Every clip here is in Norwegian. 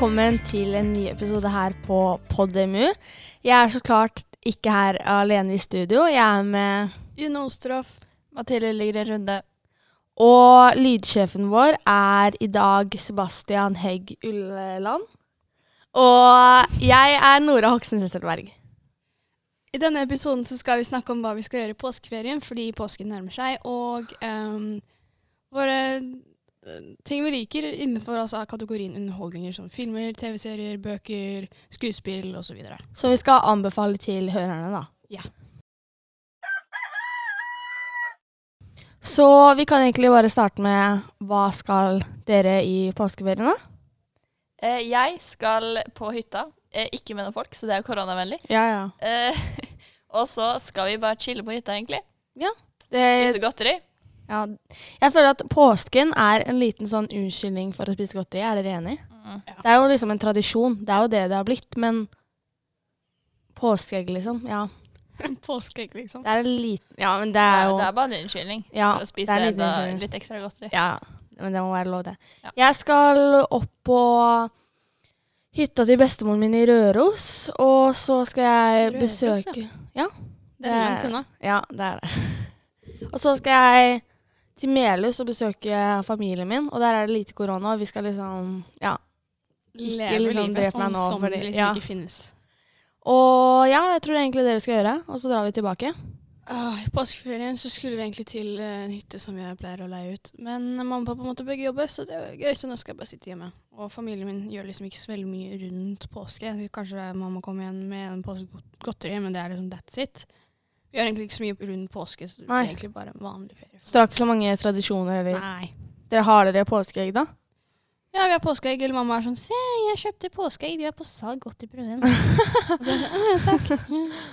Velkommen til en ny episode her på PodMU. Jeg er så klart ikke her alene i studio. Jeg er med June Ostroff. Mathilde Ligre Runde. Og lydsjefen vår er i dag Sebastian Hegg Ulleland. Og jeg er Nora Hoksen Sesselberg. I denne episoden så skal vi snakke om hva vi skal gjøre i påskeferien, fordi påsken nærmer seg, og um, våre ting vi liker innenfor altså, kategorien underholdninger som filmer, TV-serier, bøker, skuespill osv. Så så vi skal anbefale til hørerne, da. Ja. Så vi kan egentlig bare starte med hva skal dere i påskeferien, da? Eh, jeg skal på hytta. Eh, ikke med noen folk, så det er koronavennlig. Ja, ja. Eh, og så skal vi bare chille på hytta, egentlig. Det, Spise godteri. Ja. Jeg føler at påsken er en liten sånn unnskyldning for å spise godteri. Er dere enig? Mm. Det er jo liksom en tradisjon. Det er jo det det har blitt. Men påskeegg, liksom. Ja. Påskeegg, liksom. Det er en liten Ja, men det er jo det er bare en unnskyldning Ja, for å spise enda litt ekstra godteri. Ja, men det må være lov, det. Ja. Jeg skal opp på hytta til bestemoren min i Røros, og så skal jeg Røros, besøke Ja, Det er langt unna. ja, det er det. Og så skal jeg til Melhus og besøke familien min, og der er det lite korona, og vi skal liksom Ja. Ikke Leve liksom drepe drep meg nå, fordi- det liksom ja. ikke finnes. Og ja, jeg tror egentlig det vi skal gjøre, og så drar vi tilbake. Ah, I påskeferien så skulle vi egentlig til eh, en hytte som vi pleier å leie ut. Men mamma og pappa måtte begge jobbe, så det var gøy, så nå skal jeg bare sitte hjemme. Og familien min gjør liksom ikke så veldig mye rundt påske. Kanskje mamma kommer igjen med en påskegodteri, men det er liksom that's it. Vi gjør egentlig ikke så mye rundt påske, så det Nei. er egentlig bare en vanlig ferie. Så dere har ikke så mange tradisjoner, eller? Nei. Dere har dere påskeegg, da? Ja, vi har påskeegg, eller mamma er sånn Se, jeg kjøpte påskeegg, de er på salg 80 Og så er jeg sånn, «Ah, takk.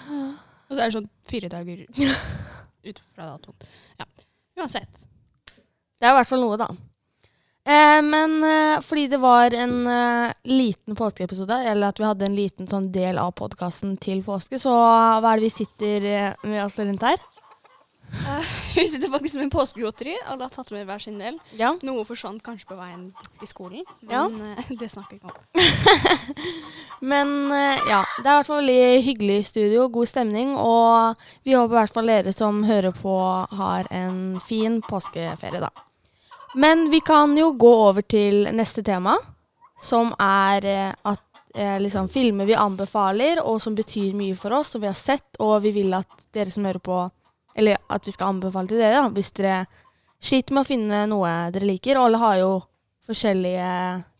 Og så er det sånn fire dager ut fra datoen. Ja, uansett. Det er i hvert fall noe, da. Eh, men eh, fordi det var en eh, liten påskeepisode, eller at vi hadde en liten sånn del av podkasten til påske, så hva er det vi sitter eh, med oss rundt her? Vi sitter faktisk med påskegodteri. Alle har tatt med hver sin del. Ja. Noe forsvant kanskje på veien i skolen, Ja. men eh, det snakker vi ikke om. Men uh, ja, det er i hvert fall veldig hyggelig studio, god stemning, og vi håper i hvert fall dere som hører på, har en fin påskeferie, da. Men vi kan jo gå over til neste tema, som er at liksom filmer vi anbefaler, og som betyr mye for oss, som vi har sett, og vi vil at dere som hører på, eller at vi skal anbefale til dere, da, hvis dere sliter med å finne noe dere liker. Og alle har jo forskjellige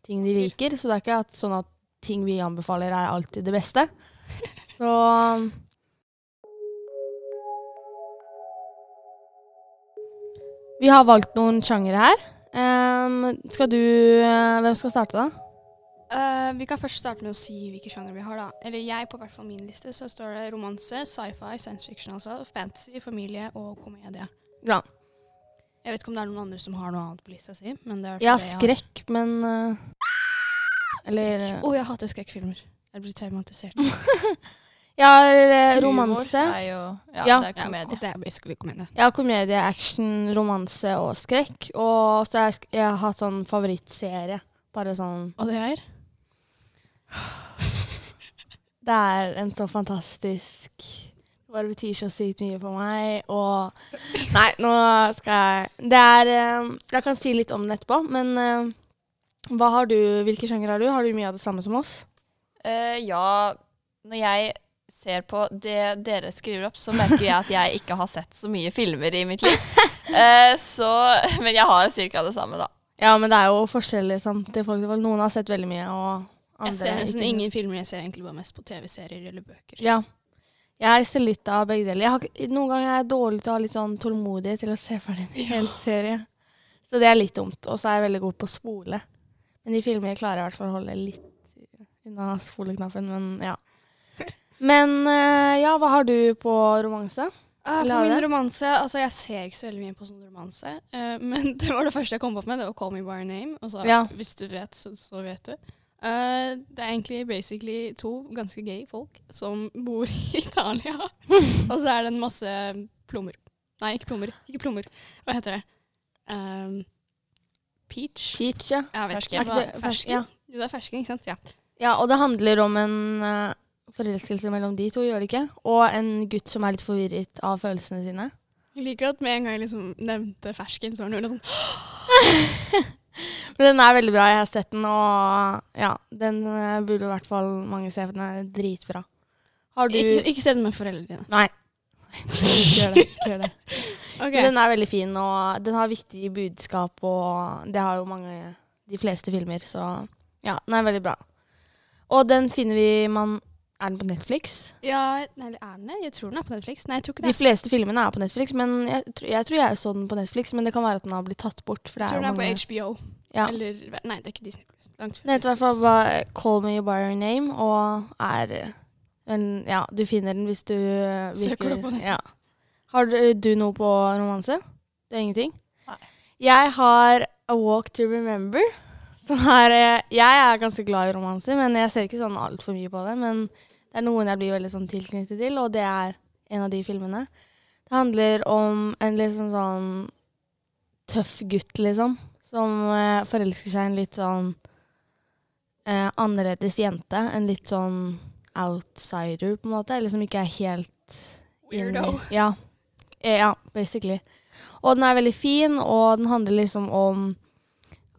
ting de liker, så det er ikke at, sånn at ting vi anbefaler, er alltid det beste. Så Vi har valgt noen sjangere her. Um, skal du eh, Hvem skal starte, da? Eh, vi kan først starte med å si hvilke sjanger vi har, da. Eller jeg, på hvert fall min liste, så står det romanse, sci-fi, science fiction altså, fantasy, familie og komedie. Ja, Jeg vet ikke om det er noen andre som har noe annet på lista si, men det er ja det jeg har. skrekk, men eh, Eller Skrekk. oh, jeg hater skrekkfilmer. Jeg blir traumatisert. Jeg har eh, romanse. er jo Ja, Ja. det er komedie. Ja, det er basically komedie. Jeg har komedie, action, romanse og skrekk. Og så har jeg, jeg har hatt sånn favorittserie. Bare sånn Og det er? Det er en så fantastisk Det bare betyr så sykt mye for meg, og Nei, nå skal jeg Det er eh, Jeg kan si litt om den etterpå, men eh, hva har du, hvilke sjanger har du? Har du mye av det samme som oss? Uh, ja, når jeg ser på det dere skriver opp, så merker jeg at jeg ikke har sett så mye filmer i mitt liv. Uh, så Men jeg har cirka det samme, da. Ja, men det er jo forskjellig. sant? Det folk, noen har sett veldig mye, og andre Jeg ser nesten ingen filmer, jeg ser egentlig bare mest på TV-serier eller bøker. Ja. Jeg ser litt av begge deler. Har, noen ganger er jeg dårlig til å ha litt sånn tålmodighet til å se ferdig en hel serie. Så det er litt dumt. Og så er jeg veldig god på å spole. Men de filmer klarer jeg i hvert fall å holde litt unna spoleknappen, men ja. Men eh, ja, hva har du på romanse? Eller på min romanse Altså, jeg ser ikke så veldig mye på sånn romanse, eh, men det var det første jeg kom opp med. Det var 'Call Me By Your Name'. Og så, Ja. hvis du vet, så, så vet du. Eh, det er egentlig basically to ganske gay folk som bor i Italia. og så er det en masse plommer. Nei, ikke plommer. Ikke plommer. Hva heter det? Um, peach? Peach, ja. Jeg vet Fersken. ikke. Det- fersken? ja. Jo, det er fersken, ikke sant? Ja. Ja, og det handler om en uh, forelskelse mellom de to, gjør det ikke? Og en gutt som er litt forvirret av følelsene sine. Jeg liker at med en gang jeg liksom nevnte fersken, så var det noe sånn Men den er veldig bra. Jeg har sett den, og ja, den eh, burde i hvert fall mange se, den er dritbra. Har du ikke, ikke se den med foreldrene dine. Nei. ikke gjør det. Ikke gjør det. okay. Men den er veldig fin, og den har viktige budskap, og det har jo mange De fleste filmer, så ja, den er veldig bra. Og den finner vi man Er den på Netflix? Ja, nei, eller er den det? Jeg tror den er på Netflix. Nei, jeg tror ikke det. De fleste filmene er på Netflix, men jeg, jeg tror jeg så den på Netflix, men det kan være at den har blitt tatt bort. For det Jeg tror er den er er på HBO. ja. Eller Nei, det er ikke Disney Plus. Langt Den heter i hvert fall bare Call Me By Your Name, og er en, Ja, du finner den hvis du virker, Søker du på den. Ja. Har du, du noe på romanse? Det er ingenting? Nei. Jeg har A Walk to Remember. Som er eh, Jeg er ganske glad i romanser, men jeg ser ikke sånn altfor mye på det. Men det er noen jeg blir veldig sånn tilknyttet til, og det er en av de filmene. Det handler om en litt sånn, tøff gutt, liksom. Som eh, forelsker seg i en litt sånn eh, annerledes jente. En litt sånn outsider, på en måte. Eller som ikke er helt Weirdo. Ja. Eh, ja, basically. Og den er veldig fin, og den handler liksom om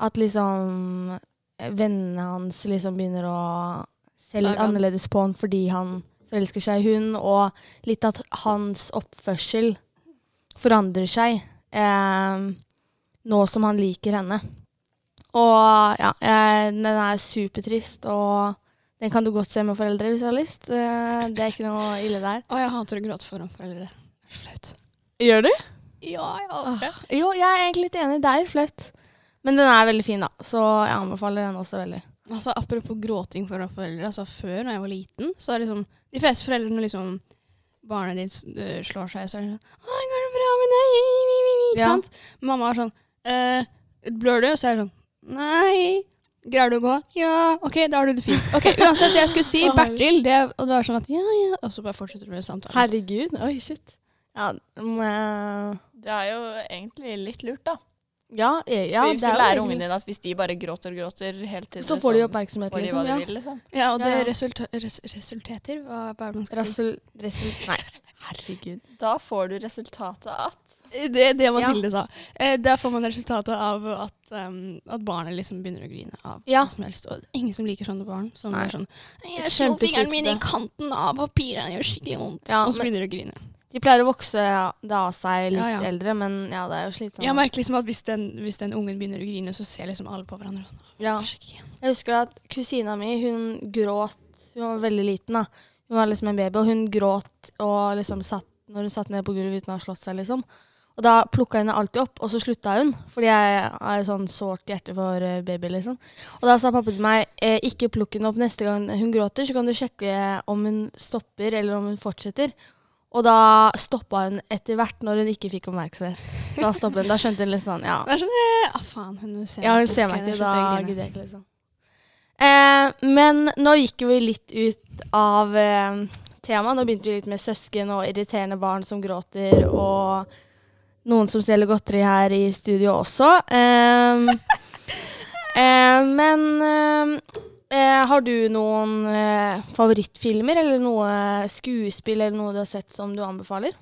at liksom eh, vennene hans liksom begynner å se litt annerledes på han fordi han forelsker seg i hun, og litt at hans oppførsel forandrer seg eh, nå som han liker henne. Og ja, eh, den er supertrist, og den kan du godt se med foreldre hvis du har lyst. Eh, det er ikke noe ille der. Å, jeg hater å gråte foran foreldre. Det er flaut. Gjør du? Ja, jeg Åh, jo, jeg er egentlig litt enig. Det er litt flaut. Men den er veldig fin, da. Så jeg anbefaler den også veldig. Altså, apropos gråting for foreldre. Altså, før, når jeg var liten, så er liksom De fleste foreldre når liksom barnet ditt øh, slår seg, så er det sånn 'Å, går det bra med deg?' Ikke Ja. sant? Mamma er sånn eh, 'Blør du?' Og så er det sånn 'Nei'. Greier du å gå? Ja. OK, da har du det fint. Ok, Uansett, det jeg skulle si, Bertil, det, og du var sånn at ja, ja, og så bare fortsetter du med samtalen. Herregud. Oi, shit. Ja, men, Det er jo egentlig litt lurt, da. Ja, eh, ja hvis du er lærer egentlig- ungene dine at hvis de bare gråter og gråter hele tiden, Så får de oppmerksomhet, får de liksom. de Ja. vil, liksom. Ja, og det Ja, ja. Resulta res resulteter Hva er det man skal si? Rassel... Rassel... Nei, herregud. Da får du resultatet at Det, er det Ja. Mathilde sa. Eh, da får man resultatet av at, um, at barnet liksom begynner å grine av Ja. hva som helst. Og ingen som liker sånne barn. Som Nei. er sånn 'Jeg slo fingeren min i kanten av papiret, det gjør skikkelig vondt.' Ja, og så begynner de å grine. De pleier å vokse det av seg litt Ja, ja. eldre, men ja, det er jo slitsomt. Jeg merker liksom at hvis den, hvis den ungen begynner å grine, så ser liksom alle på hverandre sånn. Ja. Jeg husker at kusina mi, hun gråt Hun var veldig liten, da. Hun var liksom en baby, og hun gråt og liksom satt når hun satt ned på gulvet uten å ha slått seg, liksom. Og da plukka jeg henne alltid opp, og så slutta hun. Fordi jeg har et sånn sårt hjerte for eh, baby, liksom. Og da sa pappa til meg eh, ikke plukk henne opp neste gang hun gråter, så kan du sjekke om hun stopper eller om hun fortsetter. Og da stoppa hun etter hvert når hun ikke fikk oppmerksomhet. Da stoppet hun. Da skjønte hun litt sånn, ja. Det er sånn ja, ah, faen, hun ser Ja, hun ser meg da ikke. Da jeg gidder jeg ikke, liksom. Eh, men nå gikk vi litt ut av eh, temaet. Nå begynte vi litt med søsken og irriterende barn som gråter, og noen som stjeler godteri her i studio også. Eh, eh, men eh, har du noen eh, favorittfilmer eller noe skuespill eller noe du har sett som du anbefaler?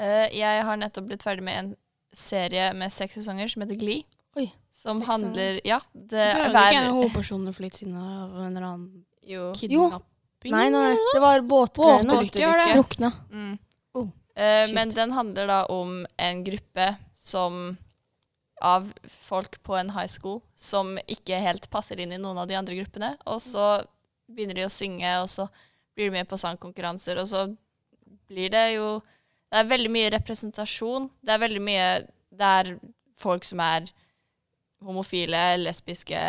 Eh, jeg har nettopp blitt ferdig med en serie med seks sesonger som heter Glee. Oi, Som seks handler Ja, det Du er er jo ikke en av hver hovedpersonene litt siden av en eller annen Jo. kidnapping? Nei, nei, nei. Det var båtgreiene. Drukna. Mm. Oh, Eh, men den handler da om en gruppe som av folk på en high school som ikke helt passer inn i noen av de andre gruppene. Og så begynner de å synge, og så blir de med på sangkonkurranser, og så blir det jo Det er veldig mye representasjon. Det er veldig mye Det er folk som er homofile, lesbiske,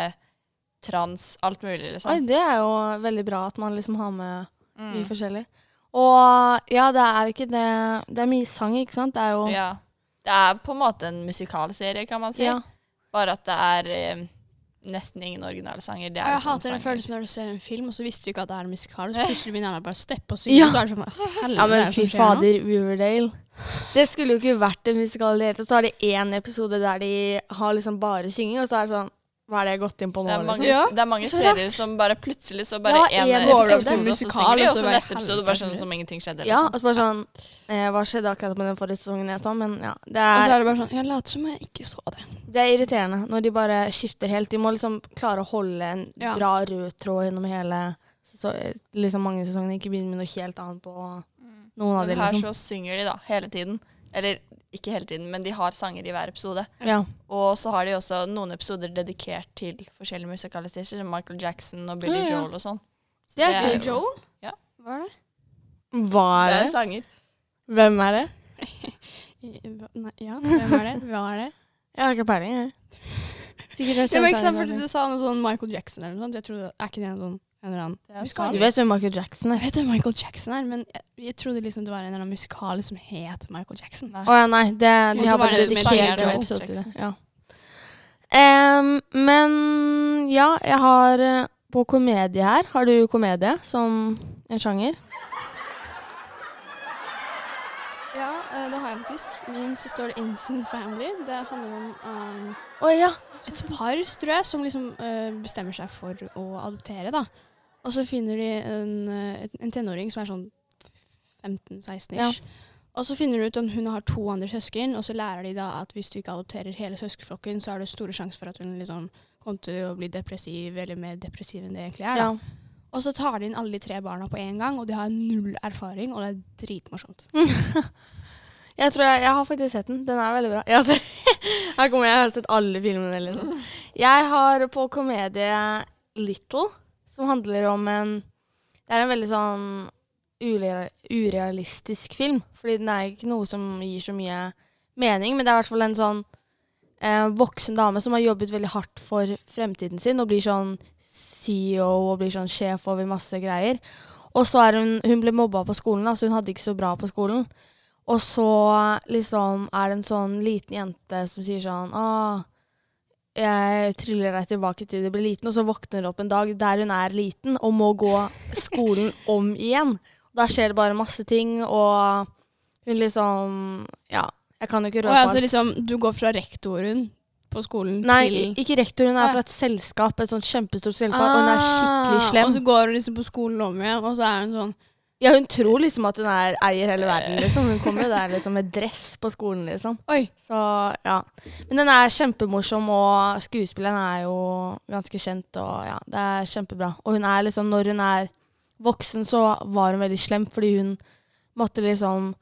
trans, alt mulig, liksom. Oi, det er jo veldig bra at man liksom har med mye Mm. forskjellig. Og ja, det er ikke det Det er mye sang, ikke sant? Det er jo Ja. Det er på en måte en musikalserie, kan man si. ja. Bare at det er eh, nesten ingen originale sanger. Det er Jeg hater den sanger. følelsen når du ser en film, og så visste du ikke at det er en musikal, så plutselig begynner han bare å steppe og synge, Ja. og så er det sånn Hva helvete ja, er men det fy som skjer nå?» fader, Riverdale. Det skulle jo ikke vært en musikal i det hele tatt. Så har de én episode der de har liksom bare synging, og så er det sånn Hva er det jeg har gått inn på nå? Det er mange, liksom? Ja, det er mange serier som bare plutselig så bare Ja, en en episode, og så synger de, og så neste episode bare sånn som ingenting skjedde. Ja, Liksom. og så bare sånn eh, Hva skjedde akkurat med den forrige sesongen jeg så? Men ja, det Og så er, er det bare sånn Jeg later som jeg ikke så det. det er irriterende når de bare skifter helt. De må liksom klare å holde en Ja. bra rød tråd gjennom hele så, liksom mange sesonger. Ikke begynne med noe helt annet på noen av Men de, her liksom. så synger de da, hele tiden. Eller ikke hele tiden, men de har sanger i hver episode. Ja. Og så har de også noen episoder dedikert til forskjellige musikalister, som Michael Jackson og Billy Ja, ja. Joel og sånn. Så Det er Billy Joel? Ja. Hva er det? Hva er Det Det er en sanger. Hvem er det? Nei, ja, hvem er det? Hva er det? Jeg har ikke peiling, jeg. Sikkert Det var ikke sant, kjent fordi du sa noe sånn Michael Jackson eller noe sånt. Jeg tror det er ikke det en sånn en eller annen musikal? Du vet hvem Michael Jackson Jeg er? vet hvem Michael Jackson er, men jeg, jeg trodde liksom det var en eller annen musikal som het Michael Jackson. Å oh, ja, nei. Det, de har bare dedikert en episode til det. Ja. Um, men ja, jeg har eh, på komedie her. Har du komedie som en sjanger? Ja, eh, det har jeg faktisk. Min så står det Instant Family. Det handler om um, oh, ja. et par, tror jeg, som liksom uh, bestemmer seg for å adoptere, da. Og så finner de en, eh, en tenåring som er sånn 15-16 Ja. Og så finner de ut at hun har to andre søsken, og så lærer de da at hvis du ikke adopterer hele søskenflokken, så er det store sjanser for at hun liksom kommer til å bli depressiv, eller mer depressiv enn det egentlig er. ja. Og så tar de inn alle de tre barna på en gang, og de har null erfaring, og det er dritmorsomt. Jeg tror jeg, jeg har faktisk sett den. Den er veldig bra. Jeg sett, her kommer jeg, jeg har sett alle filmene. Liksom. Jeg har på komedie Little, som handler om en Det er en veldig sånn urealistisk film. Fordi den er ikke noe som gir så mye mening, men det er i hvert fall en sånn eh, voksen dame som har jobbet veldig hardt for fremtiden sin og blir sånn CEO og blir sånn sjef over masse greier. Og så er hun Hun ble mobba på skolen, da, så hun hadde ikke så bra på skolen. Og så liksom er det en sånn liten jente som sier sånn Å, jeg tryller deg tilbake til du blir liten. Og så våkner du opp en dag der hun er liten og må gå skolen om igjen. Da skjer det bare masse ting, og hun liksom Ja, jeg kan jo ikke røpe alt. altså liksom, du går fra rektoren på skolen Nei, til ikke rektor. Hun er fra et selskap, et sånt kjempestort selskap, og hun er skikkelig Ah, slem. Og så går hun liksom på skolen om igjen, og så er hun sånn Ja, hun tror liksom at hun er, eier hele verden, liksom. Hun kommer jo der liksom med dress på skolen, liksom. Oi. Så ja. Men den er kjempemorsom, og skuespilleren er jo ganske kjent, og ja, det er kjempebra. Og hun er liksom, når hun er voksen, så var hun veldig slem, fordi hun måtte liksom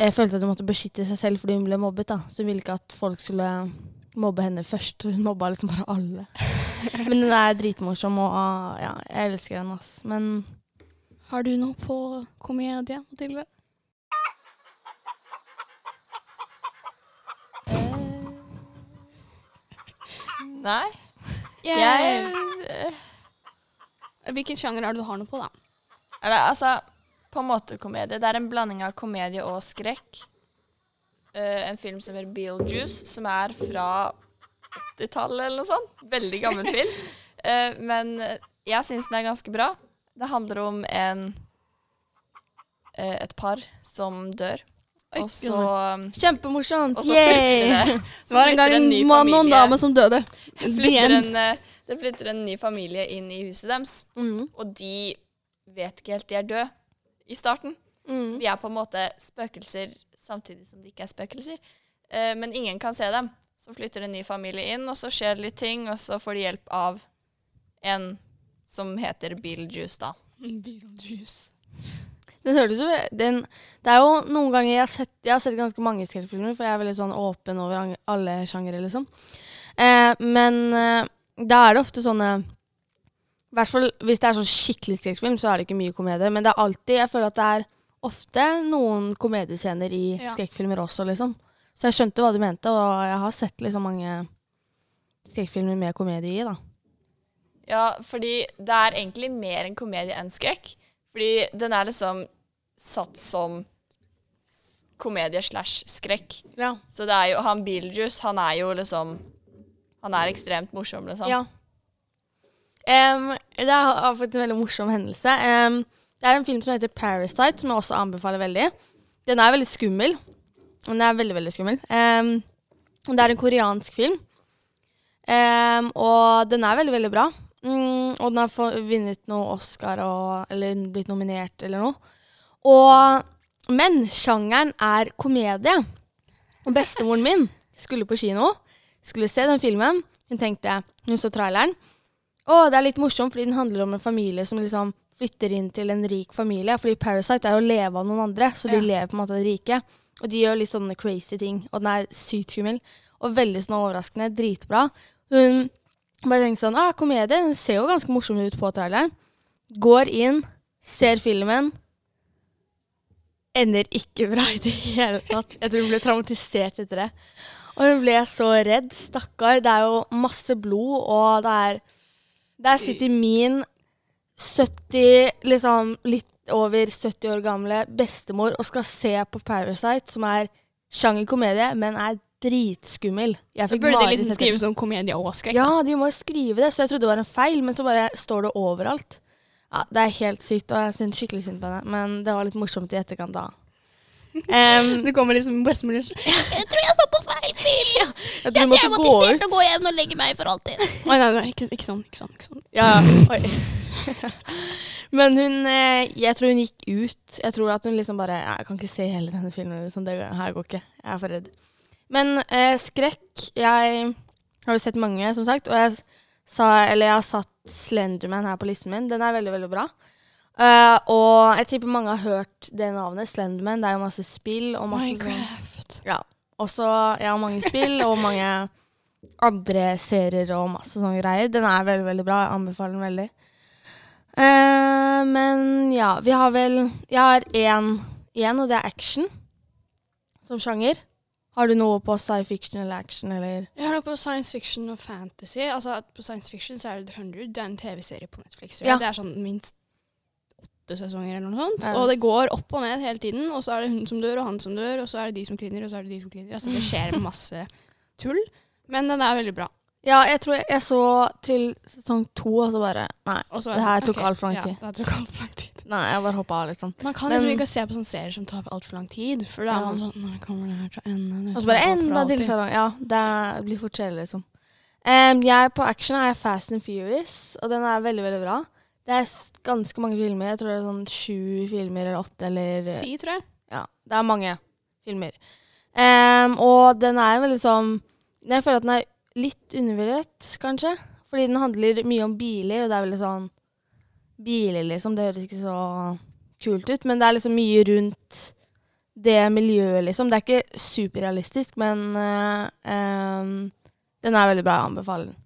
Jeg følte at hun måtte beskytte seg selv fordi hun ble mobbet, da. Så hun ville ikke at folk skulle mobbe henne først. Hun mobba liksom bare alle. Men den er dritmorsom, og ja, jeg elsker henne. ass. Men Har du noe på komedie, Mathilde? Nei. Jeg, eh, Hvilken sjanger er det du har noe på, da? er det, altså, på en måte komedie. Det er en blanding av komedie og skrekk. Eh, en film som heter Beetlejuice, som er fra 80-tallet eller noe sånt. Veldig gammel film. Eh, men jeg syns den er ganske bra. Det handler om en eh, et par som dør. Oi, og så, kjempemorsomt! og så flytter Yay! det Det var en gang en ny mann og en familie- dame som døde. Flytter en, eh, Det flytter en ny familie inn i huset deres, Mm. og de vet ikke helt de er døde i starten. Mm. De er på en måte spøkelser samtidig som de ikke er spøkelser. Eh, men ingen kan se dem. Så flytter en ny familie inn, og så skjer det litt ting, og så får de hjelp av en som heter Beetlejuice, da. Beetlejuice. Den hørtes jo den, Det er jo noen ganger jeg har sett, jeg har sett ganske mange skrekkfilmer, for jeg er veldig sånn åpen over alle sjangere, liksom. Eh, men eh, da er det ofte sånne I hvert fall hvis det er sånn skikkelig skrekkfilm, så er det ikke mye komedie. Men det er alltid Jeg føler at det er ofte noen komediescener i Ja. skrekkfilmer også, liksom. Så jeg skjønte hva du mente, og jeg har sett liksom mange skrekkfilmer med komedie i, da. Ja, fordi det er egentlig mer en komedie enn skrekk. Fordi den er liksom satt som komedie slash skrekk. Ja. Så det er jo han Beetlejuice, han er jo liksom Han er ekstremt morsom, liksom. Ja. Um, det har faktisk en veldig morsom hendelse. Um, det er en film som heter Parasite, som jeg også anbefaler veldig. Den er veldig skummel. Den er veldig, veldig skummel. Um, det er en koreansk film. Og den er veldig, veldig bra. Mm, og den har vunnet noe Oscar og, eller blitt nominert eller noe. Og, men sjangeren er komedie. Og bestemoren min skulle på kino, skulle se den filmen. Hun tenkte, hun så traileren. Og det er litt morsomt, fordi den handler om en familie som liksom flytter inn til en rik familie. Fordi Parasite er jo å leve av noen andre, så de Ja. lever på en måte av det rike. Og de gjør litt sånne crazy ting. Og den er sykt skummel. Og veldig sånn overraskende. Dritbra. Hun bare tenkte sånn ah, komedie, den ser jo ganske morsom ut på traileren. Går inn, ser filmen. Ender ikke bra i det hele tatt. Jeg tror hun ble traumatisert etter det. Og hun ble så redd. Stakkar. Det er jo masse blod, og det er Der sitter min 70 Liksom litt over 70 år gamle bestemor og skal se på Parasite, som er sjanger komedie, men er dritskummel. Jeg fikk burde de liksom skrive sånn komedie og skrekk. ja, de må jo skrive det, så jeg trodde det var en feil, men så bare står det overalt. Ja, Det er helt sykt, og jeg syns skikkelig synd på henne, men det var litt morsomt i etterkant da. Um, du kommer liksom bestemor og Jeg tror jeg står på feil film! jeg tror vi måtte gå ut. går gå hjem og legge meg for alltid. Oi, nei, nei, ikke, ikke sånn. ikke sånn, ikke sånn. Ja, oi. Men hun eh, Jeg tror hun gikk ut. Jeg tror at hun liksom bare Jeg kan ikke se hele denne filmen. Liksom. Det her går ikke. Jeg er for redd. Men eh, skrekk Jeg har jo sett mange, som sagt. Og jeg sa Eller jeg har satt Slenderman her på listen min. Den er veldig, veldig bra. Uh, og jeg tipper mange har hørt det navnet. Slenderman. Det er jo masse spill og masse sånn Minecraft. også ja, mange spill og mange andre serier og masse sånne greier. Den er veldig, veldig bra. Jeg anbefaler den veldig. Uh, men ja, vi har vel Jeg har én igjen, og det er action som sjanger. Har du noe på sci fiction eller action eller Jeg har noe på science fiction og fantasy. Altså, på science fiction så er det The 100. Det er en TV-serie på Netflix. Ja. Det er sånn minst åtte sesonger eller noe sånt. Ja. Og det går opp og ned hele tiden. Og så er det hun som dør, og han som dør, og så er det de som klinner, og så er det de som klinner. Altså, det skjer masse tull. Men den er veldig bra. Ja, jeg tror jeg, jeg så til sesong to, og så bare Nei, Og så Det her tok okay, altfor lang tid. Ja, det tok alt for lang tid. Nei jeg bare hoppa av, liksom. Man kan liksom ikke se på sånne serier som tar altfor lang tid. For da er man sånn Nå kommer det her til å ende? Og så bare enda til salong. Ja, det blir fort kjedelig, liksom. Um, jeg på action er Fast and Furious, og den er veldig, veldig bra. Det er ganske mange filmer. Jeg tror det er sånn sju filmer eller åtte eller Ti, tror jeg. Ja, det er mange filmer. Um, og den er veldig sånn Jeg føler at den er litt undervurdert, kanskje. Fordi den handler mye om biler, og det er veldig sånn Biler, liksom. Det høres ikke så kult ut, men det er liksom mye rundt det miljøet, liksom. Det er ikke superrealistisk, men uh, um, den er veldig bra. Jeg anbefaler den.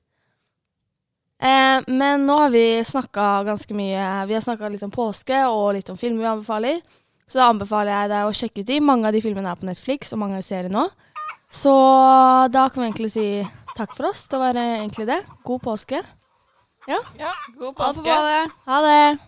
Eh, men nå har vi snakka ganske mye. Vi har snakka litt om påske og litt om filmer vi anbefaler. Så da anbefaler jeg deg å sjekke ut de. Mange av de filmene er på Netflix, og mange av serier nå. Så da kan vi egentlig si takk for oss. Det var eh, egentlig det. God påske. Ja, ja god Ha det påske. på badet. Ha det.